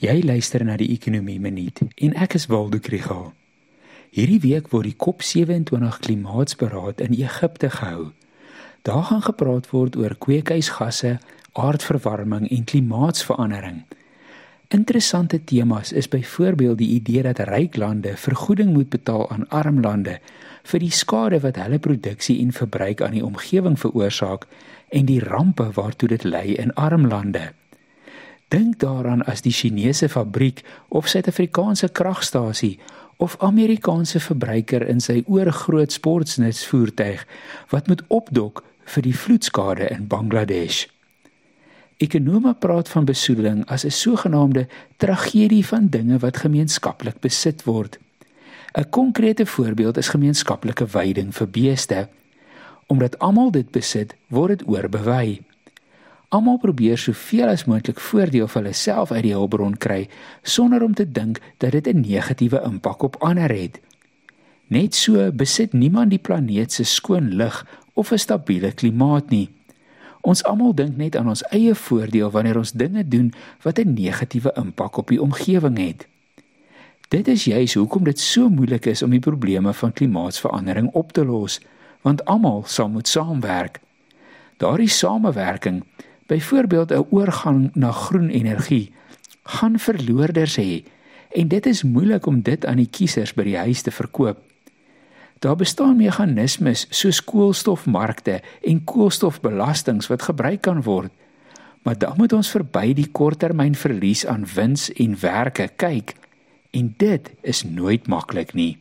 Jy luister na die Ekonomie Minuut en ek is Waldo Krügel. Hierdie week word die COP27 klimaatsberaad in Egipte gehou. Daar gaan gepraat word oor kweekhuisgasse, aardverwarming en klimaatsverandering. Interessante temas is byvoorbeeld die idee dat ryk lande vergoeding moet betaal aan arm lande vir die skade wat hulle produksie en verbruik aan die omgewing veroorsaak en die rampe waartoe dit lei in arm lande. Dink daaraan as die Chinese fabriek of Suid-Afrikaanse kragstasie of Amerikaanse verbruiker in sy oorgroot sportnutsvoertuig wat moet opdok vir die vloedskade in Bangladesh. Ekonome praat van besoedeling as 'n sogenaamde tragedie van dinge wat gemeenskaplik besit word. 'n Konkrete voorbeeld is gemeenskaplike veiding vir beeste. Omdat almal dit besit, word dit oorbewei. Almal probeer soveel as moontlik voordeel vir hulle self uit die hulpbron kry sonder om te dink dat dit 'n negatiewe impak op ander het. Net so besit niemand die planeet se skoon lug of 'n stabiele klimaat nie. Ons almal dink net aan ons eie voordeel wanneer ons dinge doen wat 'n negatiewe impak op die omgewing het. Dit is juis hoekom dit so moeilik is om die probleme van klimaatsverandering op te los, want almal sal moet saamwerk. Daardie samewerking byvoorbeeld 'n oorgang na groen energie, gaan verloorders hê en dit is moeilik om dit aan die kiesers by die huis te verkoop. Daar bestaan meganismes soos koolstofmarkte en koolstofbelastings wat gebruik kan word. Maar dan moet ons verby die korttermynverlies aan wins en werke kyk en dit is nooit maklik nie.